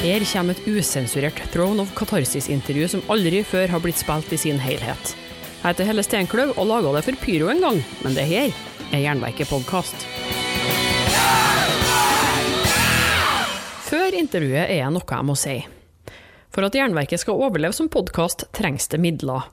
Her kommer et usensurert Throne of Catharsis-intervju som aldri før har blitt spilt i sin helhet. Jeg heter Helle Steinkløv og laga det for Pyro en gang, men det her er Jernverket podkast. Før intervjuet er det noe jeg må si. For at Jernverket skal overleve som podkast, trengs det midler.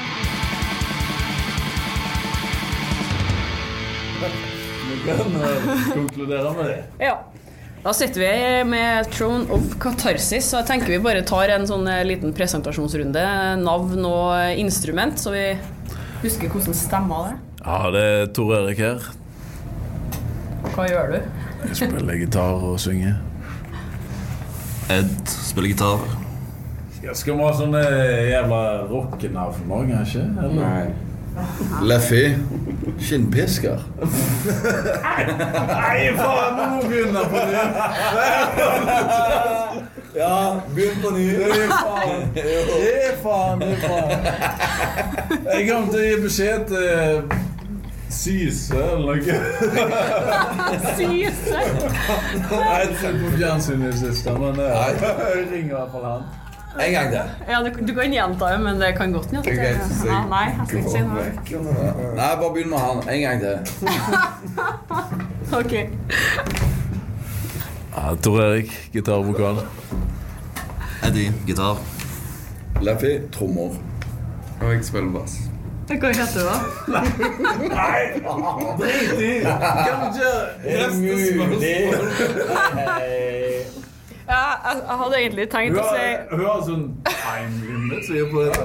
Kan uh, konkludere med det. Ja. Da sitter vi med Throne of Catharsis, og jeg tenker vi bare tar en sånn eh, liten presentasjonsrunde. Navn og instrument, så vi husker hvordan stemmer det. Ja, det er Tor Erik her. Hva gjør du? Jeg spiller gitar og synger. Ed spiller gitar. Ja, skal vi ha sånne jævla rockenavn òg, kanskje? Eller? Nei. Leffy. Skinnpisker. Nei, faen! Nå må vi begynne på nytt. Ja, begynn på ny. Det er faen. Er faen, er faen. Jeg til å gi beskjed til Syse eller noe. Syse? Jeg har ikke sett på fjernsynet i det siste, men eh, jeg ringer i hvert fall han. En gang til. Ja, du, du kan gjenta det, men det kan godt hende. Ja, nei, jeg skal ikke si noe. Nei, bare begynn med han. En gang til. Ok. Ja, Tor Erik, gitar og vokal. Eddie gitar. Leffy trommer. Og jeg spiller bass. Hva heter du, da? Drit i! Kan du ikke neste spørsmål? Ja, jeg, jeg hadde egentlig tenkt å si hun har sånn time limit sier på dette.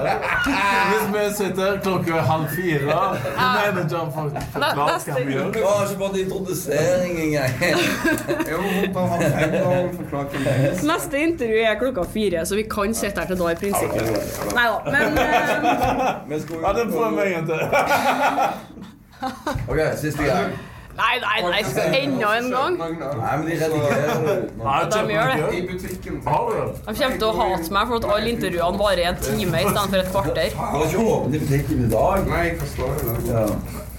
Hvis vi sitter klokka halv fire, manageren forklare hva vi gjøre? Du har ikke fått introdusering engang. Neste intervju er klokka fire, så vi kan sitte her til da i prinsippet. Nei da, men um... Ja, det prøver vi en gang til. OK, siste gang. Nei, nei, nei, enda en gang. Nei, men de redigerer de gjør det. I butikken. Har du det? De kommer til å hate meg for at alle intervjuene varer en time i stedet for et kvarter. Har ikke åpnet i butikken i dag. Nei, jeg forstår det.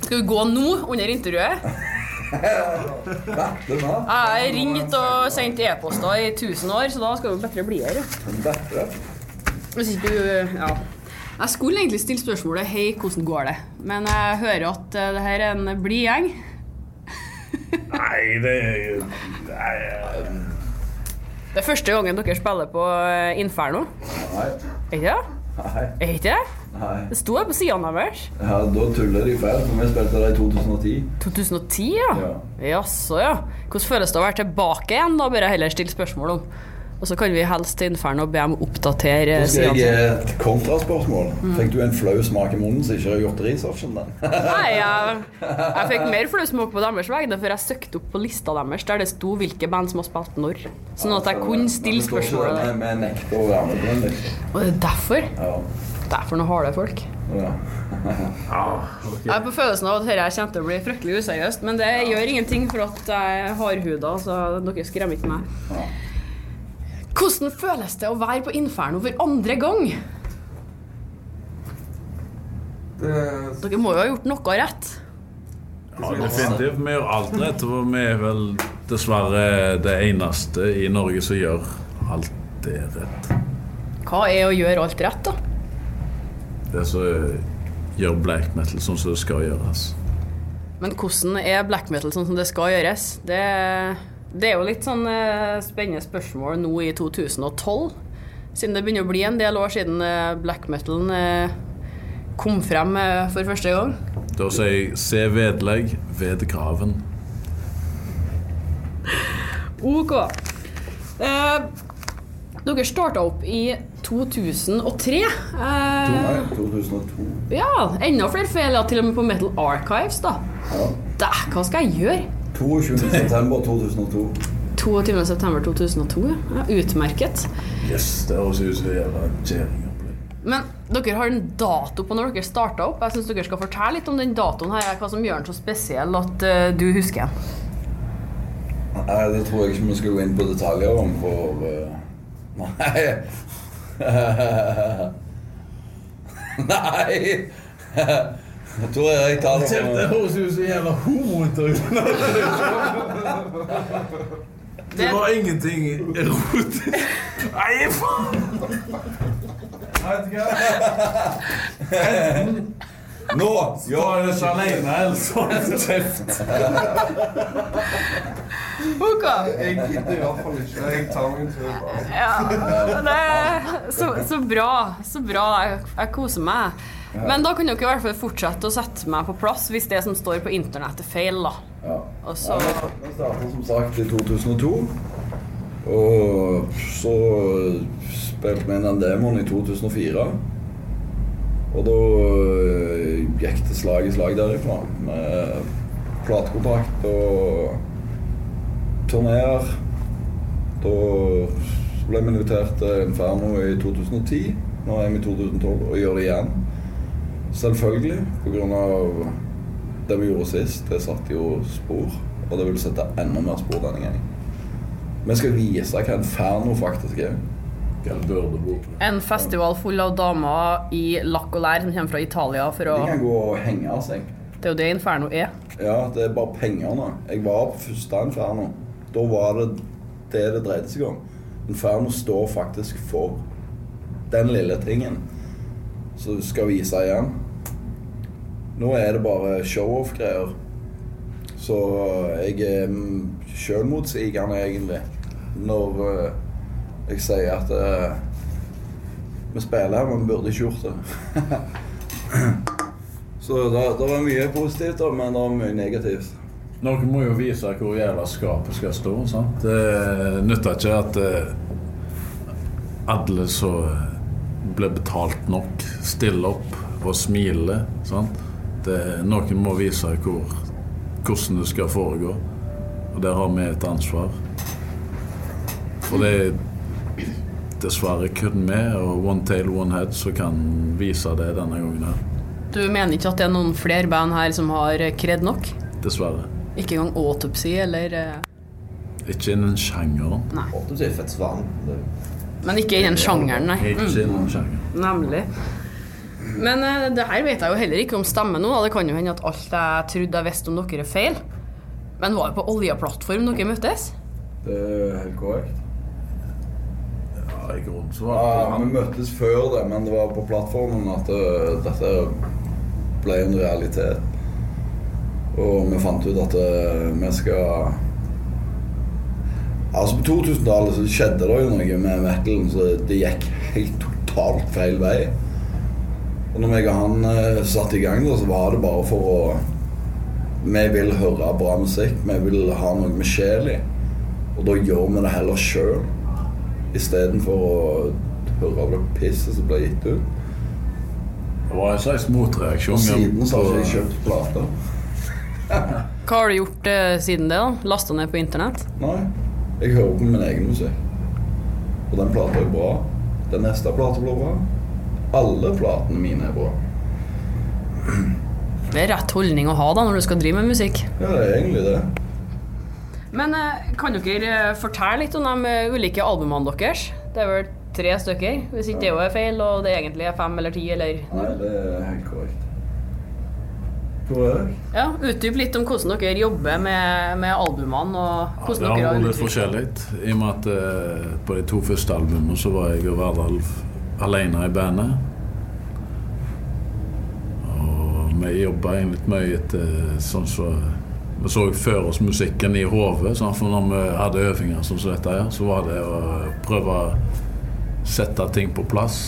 Skal vi gå nå, under intervjuet? Jeg har ringt og sendt e-poster i 1000 år, så da skal vi bedre bli her. Hvis ikke du Ja. Jeg skulle egentlig stille spørsmålet 'Hei, hvordan går det?' Men jeg hører at eh, det her er en blid gjeng. Nei, det er Nei, Det er første gangen dere spiller på eh, Inferno. Nei. Er ikke det? Nei. Ikke det? Nei. Det sto her på sidene deres. Ja, da tuller de feil, for vi spilte det i 2010. 2010, ja? Ja. Jaså, ja. Hvordan føles det å være tilbake igjen? Da bør jeg heller stille spørsmål om. Og så kan vi helst til Inferno be dem oppdatere Så skal jeg gi et kontraspørsmål. Fikk du en flau smak i munnen som ikke har gjort researchen den? Nei, jeg, jeg fikk mer flau smak på deres vegne, for jeg søkte opp på lista deres der det sto hvilke band som har spilt når. Sånn at jeg kunne stille spørsmålet der. Vi nekter å være med på den, liksom. Og det er derfor. Ja. Derfor har harde folk. ja. Jeg er på følelsen av at dette kommer til å bli fryktelig useriøst, men det gjør ingenting for at jeg har hardhuda, så dere skremmer ikke meg. Hvordan føles det å være på Inferno for andre gang? Det Dere må jo ha gjort noe rett. Ja, definitivt. Vi gjør alt rett, og vi er vel dessverre det eneste i Norge som gjør alt det rett. Hva er å gjøre alt rett, da? Det som gjør black metal sånn som det skal gjøres. Men hvordan er black metal sånn som det skal gjøres? Det, det er jo litt sånn eh, spennende spørsmål nå i 2012. Siden det begynner å bli en del år siden eh, black metalen eh, kom frem for første gang. Da sier jeg se vedlegg ved graven. Ok. Eh, dere starta opp i 2003. Eh, Nei, 2002. ja, enda flere feil, til og med på Metal Archives, da. Ja. Da, hva skal jeg gjøre? 22. september 2002. 22. september 2002, ja. ja. Utmerket. Yes, det høres ut som en jævla kjerringopplegg. Men Dere har en dato på når dere starta opp. Jeg syns dere skal fortelle litt om den datoen her, hva som gjør den så spesiell at uh, du husker den. Nei, det tror jeg ikke vi skal gå inn på detaljer om, for uh, Nei. Nei. Jeg tror jeg tar det Det høres ut som jævla homo ut Det Det- var ingenting erotisk. Nei, faen! Nå! gjør jeg det ikke alene, ellers får jeg kjeft. OK. Jeg gidder i hvert fall ikke. Jeg tar meg en tur. Ja, så, så bra. Så bra. Jeg, jeg koser meg. Men da kan dere i hvert fall fortsette å sette meg på plass hvis det som står på internett er feil, da. Ja. Og så Ja, Vi startet som sagt i 2002. Og så spilte vi inn den demoen i 2004. Og da øh, gikk det slag i slag derifra. Med platekontrakt og turneer. Da ble vi invitert til Inferno i 2010. Nå er vi i 2012 og gjør det igjen. Selvfølgelig. Av det vi gjorde sist, det satte jo spor. Og det vil sette enda mer spor denne gangen. Vi skal vise hva Inferno faktisk er. En festival full av damer i lakk og lær som kommer fra Italia for å De kan gå og henge av seg. Det er jo det Inferno er. Ja, det er bare pengene. Jeg var på første Inferno. Da var det det det dreide seg om. Inferno står faktisk for den lille tingen som skal vise igjen. Nå er det bare show-off-greier. Så jeg er mm, sjølmotsigende, egentlig, når eh, jeg sier at uh, vi spiller men vi burde ikke gjort det. Så det, det var mye positivt, da, men det var mye negativt. Noen må jo vise hvor jævla skapet skal stå. sant? Det nytter ikke at eh, alle som blir betalt nok, Stille opp og smile. sant? Det, noen må vise hvor, hvordan det skal foregå. Og der har vi et ansvar. Og det er dessverre kun vi og One Tail One Head som kan vise det denne gangen her. Du mener ikke at det er noen flere band her som har kred nok? Dessverre. Ikke engang Autopsy eller eh, Ikke innen sjangeren. Autopsi er fett svan. Det- Men ikke i den sjangeren, nei. Ikke Mm. Nemlig. Men uh, det her vet jeg jo heller ikke om stemmer nå. Det kan jo hende at alt jeg trodde jeg visste om dere, er feil. Men var det på oljeplattform dere møttes? Det er helt korrekt. Ja, I grunnen så var Ja, vi møttes før det, men det var på plattformen at det, dette ble en realitet. Og vi fant ut at det, vi skal Altså På 2000-tallet så skjedde det jo noe med metalen, så det gikk helt totalt feil vei. Og når jeg og han eh, satte i gang, da, så var det bare for å Vi vil høre bra musikk. Vi vil ha noe med sjel i. Og da gjør vi det heller sjøl. Istedenfor å høre det pisset som blir gitt ut. Det var en slags motreaksjon. Og siden så har jeg kjøpt plater. Hva har du gjort eh, siden det? da? Lasta ned på internett? Nei. Jeg hører på min egen musikk. Og den plata er bra. Den neste plata blir bra. Alle platene mine er bra. Det er rett holdning å ha da når du skal drive med musikk. Ja, det er egentlig det. Men eh, kan dere eh, fortelle litt om de eh, ulike albumene deres? Det er vel tre stykker, hvis ikke det jo er feil, og det egentlig er fem eller ti, eller Nei, det er helt korrekt. Ja, utdyp litt om hvordan dere jobber med, med albumene, og Ja, hvordan det har vært forskjellig. I og med at eh, på de to første albumene så var jeg og Verdal alene i bandet. Og vi jobba egentlig mye etter sånn så Vi så for oss musikken i hodet. Sånn, for når vi hadde øvinger sånn som dette her, så var det å prøve å sette ting på plass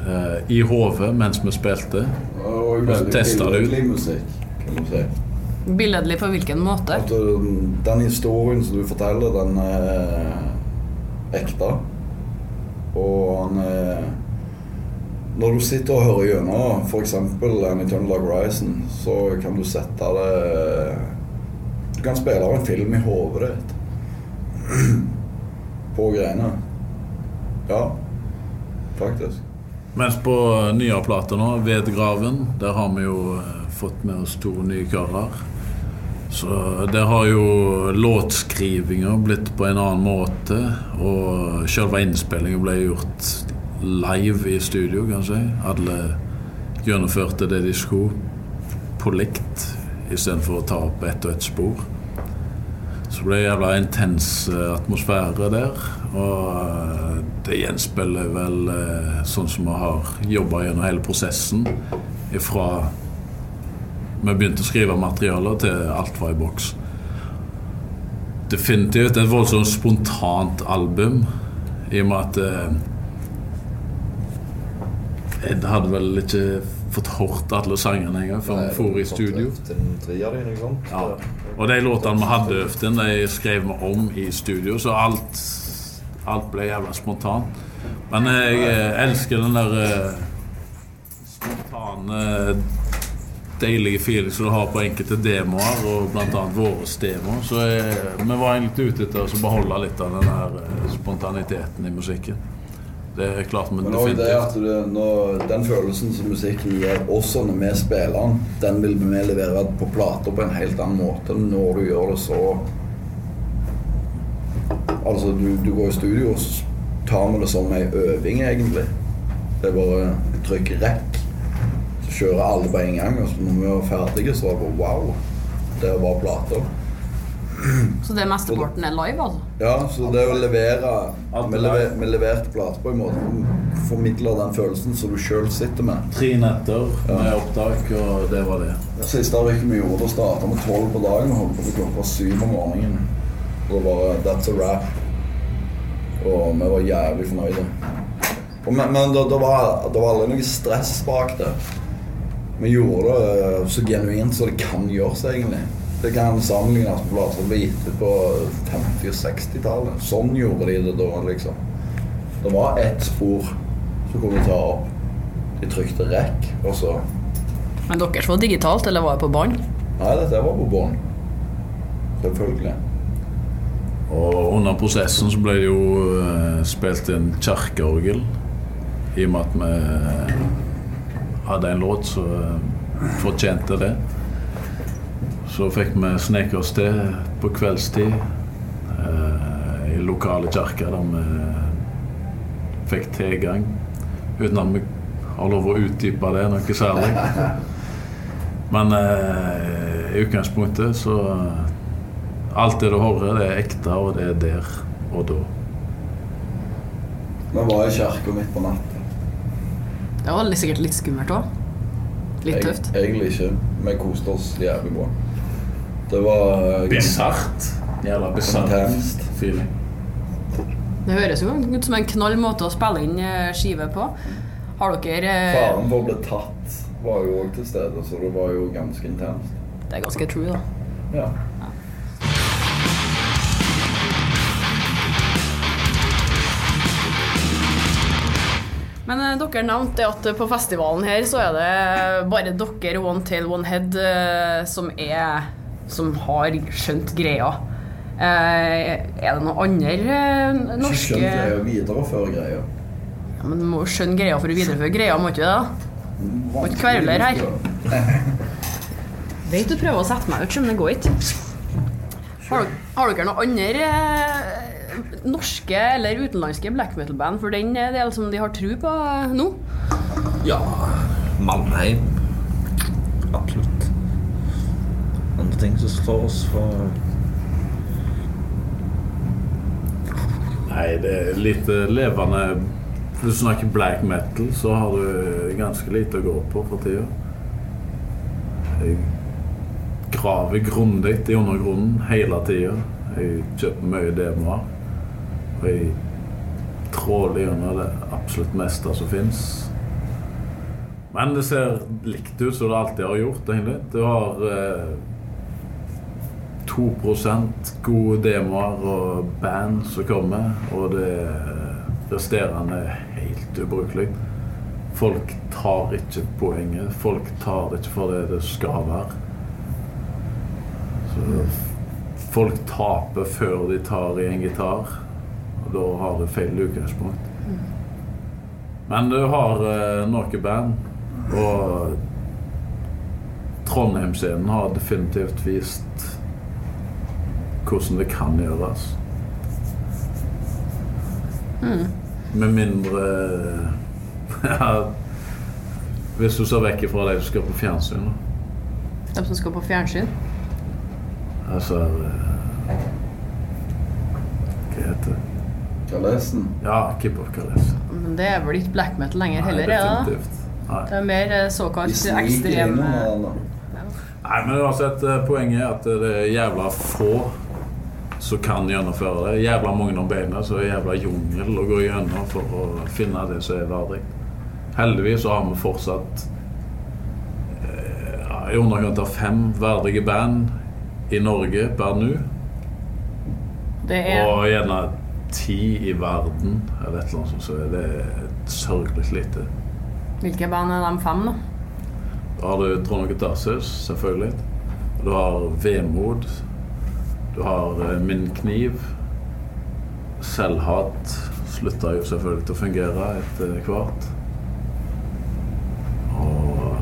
eh, i hodet mens vi spilte. Og så veldig det ut. Kan du si. Billedlig på hvilken måte? At uh, den historien som du forteller, den er ekte. Og han er Når du sitter og hører gjennom f.eks. en Eternal Horizon, så kan du sette det Du kan spille av en film i hodet ditt. På greiene. Ja, faktisk. Mens på nyere plater nå, Vedgraven, der har vi jo fått med oss to nye karer. Så det har jo låtskrivinga blitt på en annen måte, og selve innspillinga ble gjort live i studio, kan jeg si. Alle gjennomførte det de skulle, på likt, istedenfor å ta opp ett og ett spor. Så det ble jævla intens eh, atmosfære der. Og eh, det gjenspeiler vel eh, sånn som vi har jobba gjennom hele prosessen. Ifra vi begynte å skrive materialer til alt var i boks. Definitivt et voldsomt spontant album, i og med at eh, Ed hadde vel ikke fått hørt alle sangene engang før vi for i studio. Ja. Og de låtene vi hadde øvd inn, de skrev vi om i studio, så alt, alt ble jævla spontant. Men jeg eh, elsker den der eh, spontane, deilige feeling som du har på enkelte demoer, og bl.a. våre demoer. Så jeg, vi var egentlig ute etter å beholde litt av den der eh, spontaniteten i musikken. Det er klart, men Men også det at du, når, den følelsen som musikken gir også når vi spiller den, den vil vi levere på plater på en helt annen måte når du gjør det så Altså, du, du går i studio, og så tar vi det som ei øving, egentlig. Det er bare trykk rekk, så kjører alle på en gang. Og så når vi var ferdige, så var det bare wow. Det var plater. Så det mesteparten er live, altså? Ja, så det å levere Vi, er lever, vi leverte plater på en måte som formidler den følelsen som du sjøl sitter med. Tre netter med opptak, og det var det. Det siste rykket vi gjorde, å starta med tolv på dagen og holdt på til klokka syv om morgenen. Og det var That's a wrap. Og vi var jævlig fornøyde. Og, men men det, det, var, det var aldri noe stress bak det. Vi gjorde det så genuint som det kan gjøres, egentlig. Det kan sammenlignes med plater som ble gitt ut på 50- og 60-tallet. Sånn gjorde de det da, liksom. Det var ett spor som kunne ta opp. De trykte rekk, og så Men deres var digitalt, eller var det på bånd? Nei, dette var på bånd. Selvfølgelig. Og under prosessen så ble det jo eh, spilt inn kirkeorgel. I og med at vi hadde en låt som eh, fortjente det. Så fikk vi sneke oss til på kveldstid eh, i lokale kirker der vi fikk tilgang. Uten at vi har lov å utdype det noe særlig. Men eh, i utgangspunktet så Alt det du hører, det er ekte, og det er der og da. Nå var i kirka midt på natta. Det var sikkert litt skummelt òg. Litt Jeg- tøft. Egentlig ikke. Vi koste oss jævlig bra. Det var eh, Bisart. Jævla bisart feeling. Det høres jo ut som en knall måte å spille inn eh, skive på. Har dere eh, Faren for å bli tatt var jo òg til stede, så det var jo ganske intenst. Det er ganske true, da. Ja. Dere nevnte at på festivalen her så er det bare dere One Tail One Head eh, som er Som har skjønt greia. Eh, er det noen andre eh, Ikke norske skjønt greia, videreføre greia. ja, Men du må skjønne greia for å videreføre greia, må ikke du det? Må ikke kverle her. Vet du prøver å sette meg ut, men det går ikke. Har, dere- har dere noen andre norske eller utenlandske black metal-band for den er del som de har tro på eh, nå? Ja, Mannheim. Absolutt. Andre ting som slår oss for Nei, det er litt levende Hvis du snakker black metal, så har du ganske lite å gå på for tida. Jeg graver grundig i undergrunnen hele tida. Jeg kjøper mye demoer. Og jeg tråler gjennom det absolutt meste som fins. Men det ser likt ut som det alltid har gjort, egentlig. Du har eh, 2% gode demoer og band som kommer, og det resterende er helt ubrukelig. Folk tar ikke poenget. Folk tar ikke for det det skal være. Så folk taper før de tar i en gitar, da har du feil utgangspunkt. Men du har eh, noen band, og Trondheim-scenen har definitivt vist hvordan det kan gjøres. Med mindre ja, Hvis du ser vekk fra de som skal på fjernsyn. De som skal på fjernsyn. Altså eh, Hva heter det? Kalesen. Ja, of Caress. Men det er vel ikke black metal lenger Nei, heller, ja. definitivt. Nei. Det er mer eh, såkalt ekstrem eh. Nei, men uansett, eh, poenget er at det er jævla få som kan gjennomføre det. Jævla mange om beina, så er det jævla jungel å gå gjennom for å finne det som er verdig. Heldigvis så har vi fortsatt eh, i underkant av fem verdige band i Norge per nå. Det er Og gjerne ti i verden, eller et eller annet sånt. Så er det sørgelig lite. Hvilke barn er de fem, da? Da har du Trond Gutarsus, selvfølgelig. Du har Vemod. Du har eh, Min kniv. Selvhat slutta jo selvfølgelig til å fungere etter hvert. Og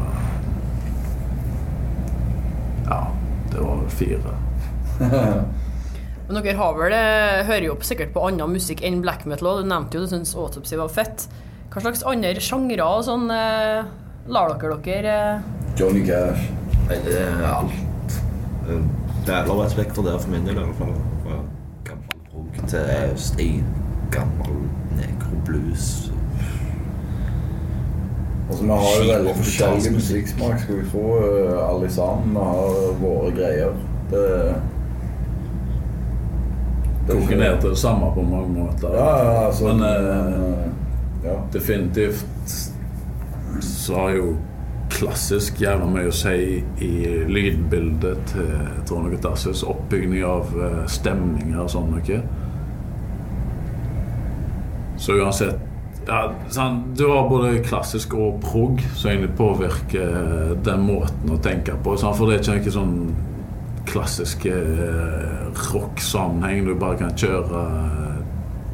Ja, det var vel fire. Men dere har vel, eh, hører jo sikkert på annen musikk enn black metal også. Du nevnte jo du syntes Autopsy var fett. Hva slags andre sjangre og sånn eh, lar dere dere eh, Johnny Cash. Nei, det er alt. Det er av et spekter der for min del. i hvert fall. Fra gammel prog til stein, gammel nekroblues. Altså, vi har jo veldig forskjellig musikksmak, skal vi få alle sammen. Vi har våre greier. Det, det Koker ned til det samme på mange måter. Ja, ja, altså, Men eh, men, ja. definitivt så har jo klassisk jævla mye å si i lydbildet til Trond Gutassus. Oppbygging av eh, stemninger og sånn noe. Så uansett ja, sånn, Du har både klassisk og prog som egentlig påvirker eh, den måten å tenke på. Sånn, for det er ikke noe sånn klassisk eh, rock-sammenheng. Du bare kan kjøre eh,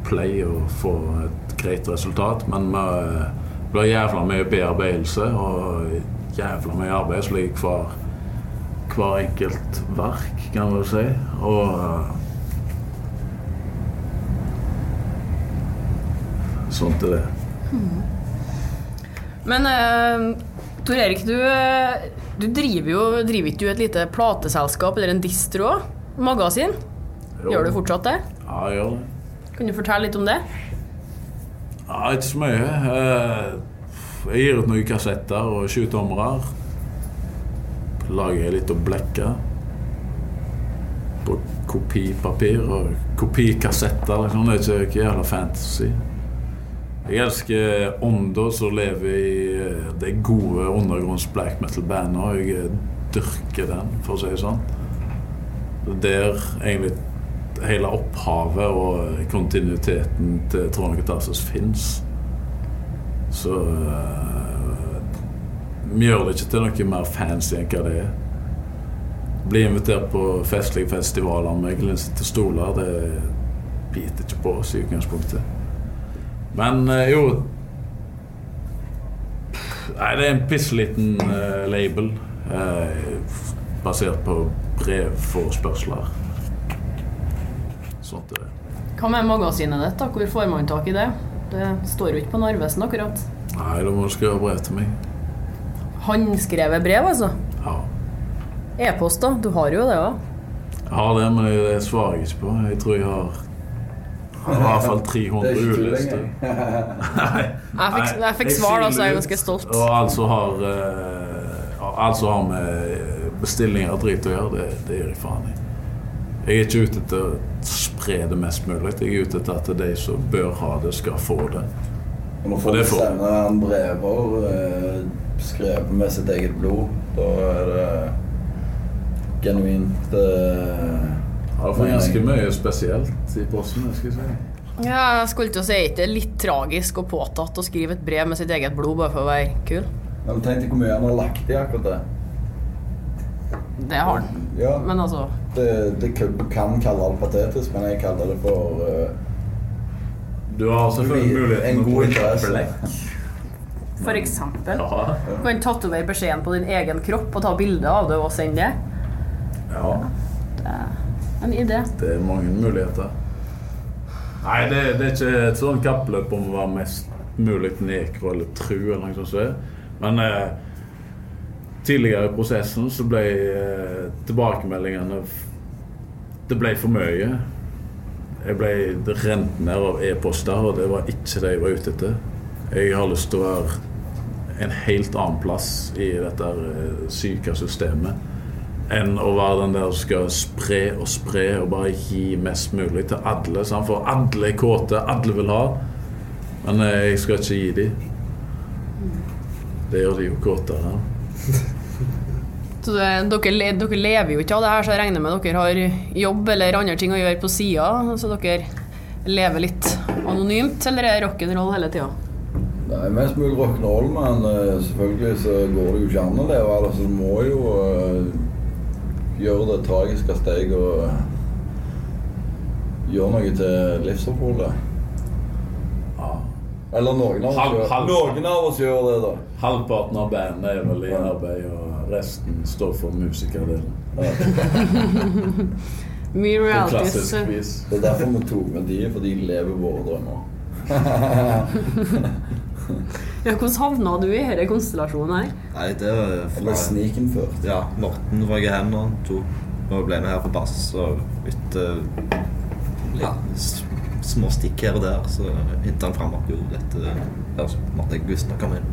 play og få et greit resultat. Men med, det blir jævla mye bearbeidelse og jævla mye arbeid ligger hver, hver enkelt verk, kan du si. Og eh, Sånt er det. Men eh, Tor Erik, du, eh, du driver jo driver ikke du et lite plateselskap eller en distro òg? Magasin? Gjør du fortsatt det? Ja, jeg gjør det. Kan du fortelle litt om det? Ja, ikke så mye. Eh, Jeg gir ut noen kassetter og sjutommere. Lager jeg litt å blekke. På kopipapir og kopikassetter. Liksom. Det er ikke jævla fantasy. Jeg elsker ånder som lever i eh, det gode undergrunns black metal-bandet. og Jeg dyrker den, for å si det sånn. Det er egentlig hele opphavet og kontinuiteten til Trond Katarsis fins. Så uh, vi gjør det ikke til noe mer fancy enn hva det er. Bli invitert på festlige festivaler med glinsete stoler, det biter ikke på oss i utgangspunktet. Men eh, jo Nei, det er en pissliten uh, label uh, basert på brevforespørsler. Sånt er det. Hva med magasinet ditt? da? Hvor får man tak i det? Det står jo ikke på Narvesen akkurat. Nei, da må du skrive brev til meg. Håndskrevet brev, altså? Ja. E-post, da? Du har jo det òg. Jeg har det, men det svarer jeg ikke på. Jeg tror jeg har i hvert fall 300 Det er ikke tull ulister. lenger. Nei. Jeg fikk, jeg fikk svar, da, så jeg er ganske stolt. Og altså har uh, Altså har med bestillinger og drit å gjøre, det, det gir jeg faen i. Jeg er ikke ute etter å spre det mest mulig. Jeg er ute etter at de som bør ha det, skal få det. Det får- sender han brever eh, skrevet med sitt eget blod, da er det genuint eh, det får ganske mye spesielt i posten. jeg skal si. Ja, jeg skulle til å si ikke det er litt tragisk og påtatt å skrive et brev med sitt eget blod bare for å være kul. Men tenk deg hvor mye han har lagt i akkurat det. Det har han. Ja, Men altså det, det kan, kalle det patetisk, men jeg kaller det for uh, Du har selvfølgelig En muligheten god å interesse. blekk. for eksempel. Ja. Du kan tatovere beskjeden på din egen kropp og ta bilde av det og sende det. ja. En idé. Det er mange muligheter. Nei, det, det er ikke et sånn kappløp om å være mest mulig nekro eller tru eller noe sånt. det. Men eh, tidligere i prosessen så ble eh, tilbakemeldingene Det ble for mye. Jeg ble rent ned av e-poster, og det var ikke det jeg var ute etter. Jeg har lyst til å være en helt annen plass i dette eh, syke systemet enn å være den der som skal spre og spre og bare gi mest mulig til alle. sant? For alle er kåte, alle vil ha. Men eh, jeg skal ikke gi dem. Det gjør de jo kåtere. Så det, dere, dere lever jo ikke av det her, så jeg regner med dere har jobb eller andre ting å gjøre på sida, så dere lever litt anonymt, eller er rock'n'roll hele tida? Det er mest mulig rock'n'roll, men eh, selvfølgelig så går det jo ikke an å leve av det. Så du må jo eh, gjøre det tragiske steg og eh, gjøre noe til livsoppholdet. Eller noen av Halv- halv- noen av oss gjør det, da. Halvparten av bandet er vel i arbeid, og resten står for musikerdelen. Mye realities. klassisk vis. Det er derfor vi tok med de, for de lever våre drømmer. Ja, hvordan havna du i denne konstellasjonen her? Nei, det var Jeg ble snikinnført. Ja, Morten var jeg hen og to og ble med her på bass. Og etter ja, små stikk her og der, så hintet han fram at jo, dette her så måtte jeg visstnok noe inn.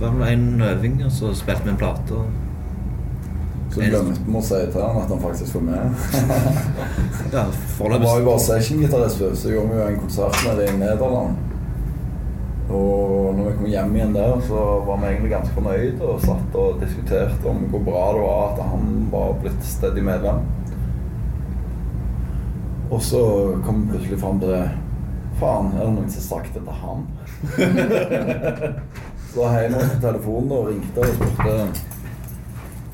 Det var en øving, og så spilte vi en plate. og Så glemte vi å si til han at han faktisk var med. Ja, Han foreløpig var jo bare session-gitarist før, så gjorde vi jo en konsert med det i Nederland. Og når vi kom hjem igjen der, så var vi egentlig ganske fornøyd og satt og diskuterte om hvor bra det var at han var blitt stedig medlem. Og så kom vi plutselig fram til det. Faen, er det noen som har sagt det til han? så var heiv vi på telefonen og ringte og spurte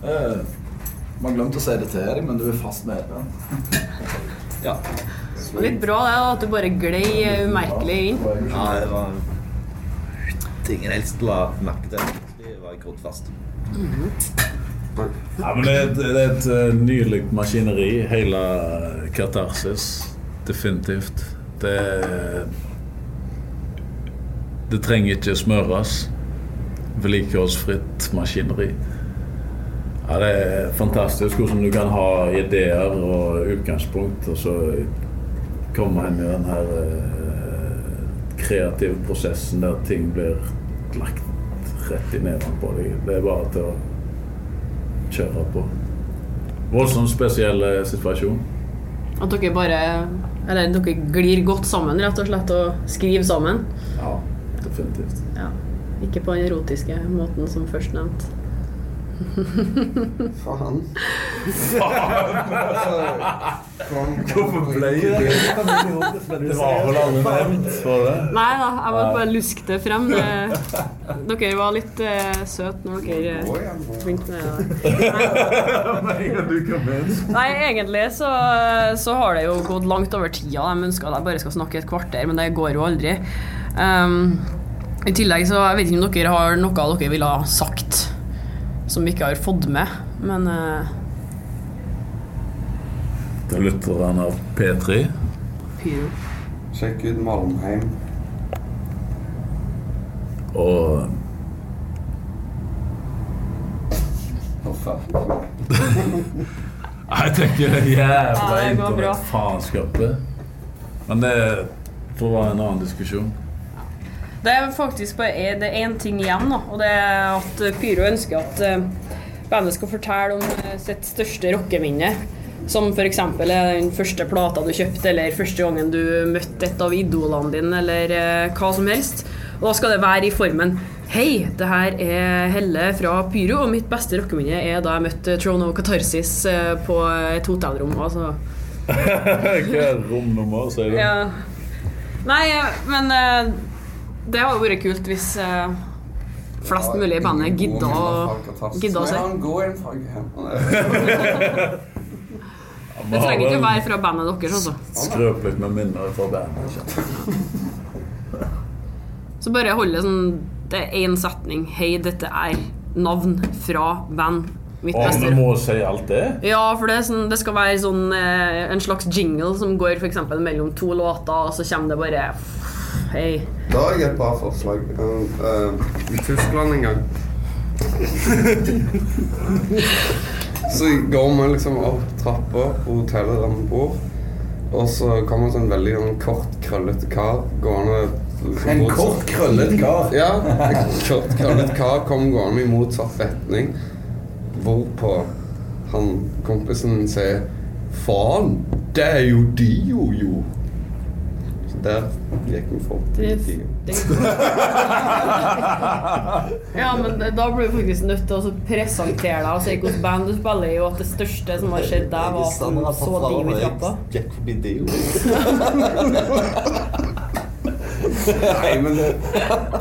eh, Man glemte å si det til deg, men du er fast medlem. Ja. Litt bra det, at du bare glei umerkelig inn. ja, det var ingen helst la merke til. Egentlig var grodd fast. Ja, men det, er et- det er et eh, nydelig maskineri, hele Katarsis. Definitivt. Det Det trenger ikke smøres. Vedlikeholdsfritt maskineri. Ja, det er fantastisk hvordan du kan ha ideer og utgangspunkt, og så komme inn i den her eh, kreative prosessen der ting blir lagt rett i nevene på deg. Det er bare til å kjøre på. Voldsomt spesiell eh, situasjon. At dere bare Eller dere glir godt sammen, rett og slett, og skriver sammen. Ja, definitivt. Ja. Ikke på den erotiske måten som først nevnt. Faen. Hvorfor ble det Det var vel aldri nevnt, var det? Nei da, jeg måtte bare luske det frem. Dere var litt uh, søte når dere eh, begynte med det. Nei. Egentlig så, så har det jo gått langt over tida. De ønsker at jeg bare skal snakke et kvarter, men det går jo aldri. Um, I tillegg så jeg vet ikke om dere har noe dere ville ha sagt som vi ikke har fått med, men eh, Til lytterne av P3. pyro. Sjekk ut Malmheim. Og jeg tenker det jævla Ja, det går bra. internettfaenskapet. Men det får være en annen diskusjon. Det er faktisk bare det én ting igjen, da, og det er at Pyro ønsker at eh, bandet skal fortelle om eh, sitt største rockeminne. Som f.eks. den første plata du kjøpte, eller første gangen du møtte et av idolene dine, eller eh, hva som helst. Og da skal det være i formen Hei, det her er Helle fra Pyro, og mitt beste rockeminne er da jeg møtte Trono Catharsis eh, på et hotellrom. Altså. Hva er romnummer, sier du? Ja. Nei, eh, men eh, det hadde vært kult hvis uh, flest mulig i bandet gidda å se. en. Det trenger ikke være fra bandet deres, altså. litt med minner fra bandet. Så bare holde sånn Det er én setning. Hei, dette er navn fra band. Mitt Og du må si alt det? Ja, for det, sånn, det skal være sånn eh, en slags jingle som går for eksempel mellom to låter, og så kommer det bare Hei. Da har jeg et par forslag. Uh, uh, I Tyskland en gang Så går vi liksom opp trappa på hotellet der vi bor. Og så kommer det en sånn veldig en kort, krøllete kar gående liksom En kort, krøllet kar. Ja, en kort, krøllet kar kommer gående i motsatt retning. Hvorpå han kompisen sier Faen, det er jo Dio, jo. Så der gikk hun for Ja, men da blir du faktisk nødt til å presentere deg og si hvilket band du spiller i, og at det største som har skjedd deg, var at du så Dio i trappa. Nei, men det,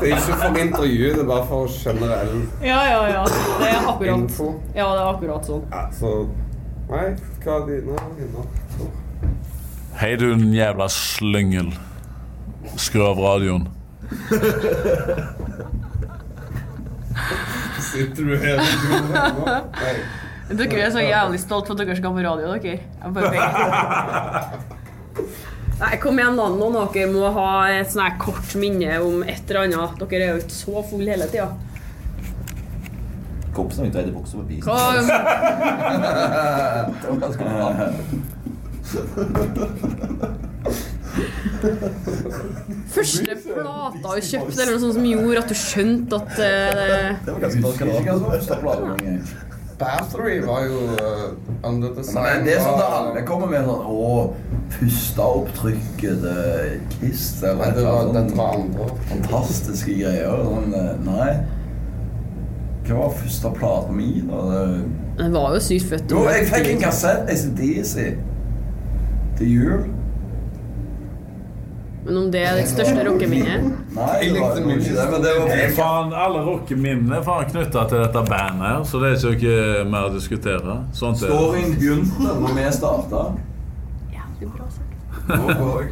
det er ikke for intervju, det er bare for generell Ja, ja, ja. Det er akkurat info. Ja, det er akkurat sånn. Ja, så Nei, hva er dine? Hei, du den jævla slyngel. Skru av radioen. Sitter du hele tiden? gulvet nå? Dere er så jævlig stolt for at dere skal på radio, dere. Jeg bare. Nei, kom igjen, da. Noen av dere må ha et sånn her kort minne om et eller annet. Dere er jo ikke så fulle hele tida. Kompisen min dreide buksa på bisen. Hva Det var ganske bra. Første plata du kjøpte, eller noe sånt som gjorde at du skjønte at uh, Det var ganske platen engang. Battery var jo uh, Under Design. Men det er sånn at alle kommer med sånn Å, pusta opp trykket Kiss eller Nei, et det var, annet dette sånn var andre. fantastiske greier. Sånn, eh, nei. Hva var første plata mi. Det var jo sykt født. Jo, jeg fikk en kassett ACDC til jul. Men om det er ditt største rockeminne Nei, det var ikke det, men det var Nei, faen, Alle rockeminnene er faen knytta til dette bandet her, så det er ikke noe mer å diskutere. Sånt er Står Storyen begynte når vi starta. Jævlig bra sagt. Går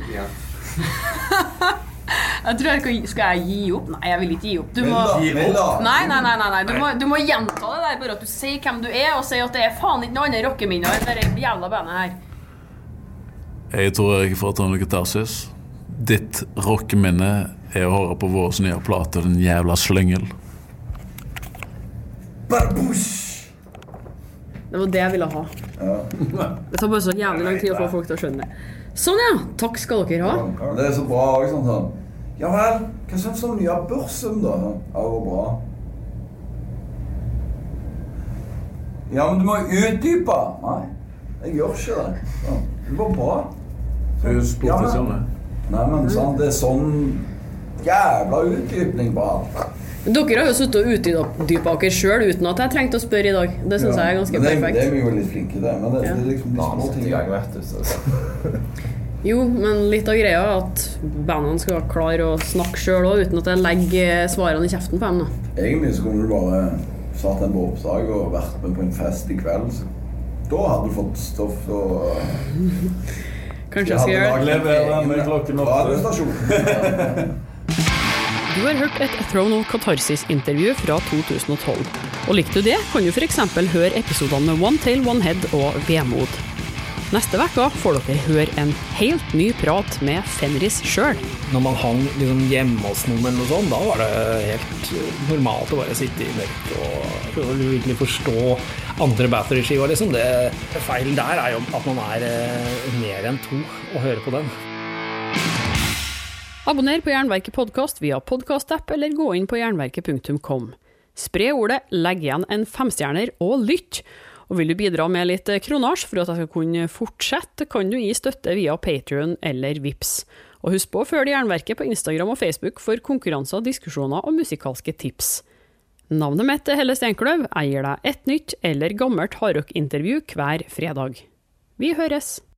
jeg tror jeg skal, skal jeg gi opp? Nei, jeg vil ikke gi opp. Du må Nei, nei, nei, nei, nei. Du, må, du må gjenta det der, bare at du sier hvem du er, og sier at det er faen ikke noe annet rockeminne enn det jævla bandet her. Jeg tror jeg ikke får ta noe katarsis. Ditt rockeminne er å høre på vår nye plate, den jævla slyngel. Barbush! Det var det jeg ville ha. Ja. Det tar bare så jævlig lang tid å få folk til å skjønne det. Sånn, ja. Takk skal dere ha. Det er så bra òg, sånn sånn. Ja vel, hva syns du om nye Børsum, da? Ja, det var bra. Ja, men du må utdype. Nei, jeg gjør ikke det. Ja, det var bra. Så, Ja, men-. Nei, men sant, det er sånn jævla utdypning på alt. Dere har jo sittet og utdypa dere sjøl uten at jeg trengte å spørre i dag. Det syns jeg er ganske Men det, det er vi jo litt flinke til. Men det, det er liksom de små gang, vet du. Jo, men litt av greia er at bandene skal klare å snakke sjøl òg, uten at jeg legger svarene i kjeften på dem. da. Egentlig så kunne du bare satt dem på oppdrag og vært med på en fest i kveld. Så da hadde du fått stoff og Kanskje jeg skal gjøre det. Lever klokken åtte. Du har hørt et Throne of Catharsis-intervju fra 2012. Og likte du det, kan du f.eks. høre episodene med One Tail, One Head og Vemod. Neste uke får dere høre en helt ny prat med Fenris sjøl. Når man hang liksom hjemme hos noen, eller noe sånt, da var det helt normalt å bare sitte i mørket og prøve å virkelig forstå andre Battery-skiva. Liksom. Det Feilen der er jo at man er eh, mer enn to og hører på den. Abonner på Jernverket podkast via podkastapp, eller gå inn på jernverket.kom. Spre ordet, legg igjen en femstjerner, og lytt! Og vil du bidra med litt kronasj for at jeg skal kunne fortsette, kan du gi støtte via Patrion eller Vips. Og husk på å følge Jernverket på Instagram og Facebook for konkurranser, diskusjoner og musikalske tips. Navnet mitt er Helle Steinkløv, jeg gir deg et nytt eller gammelt hardrockintervju hver fredag. Vi høres!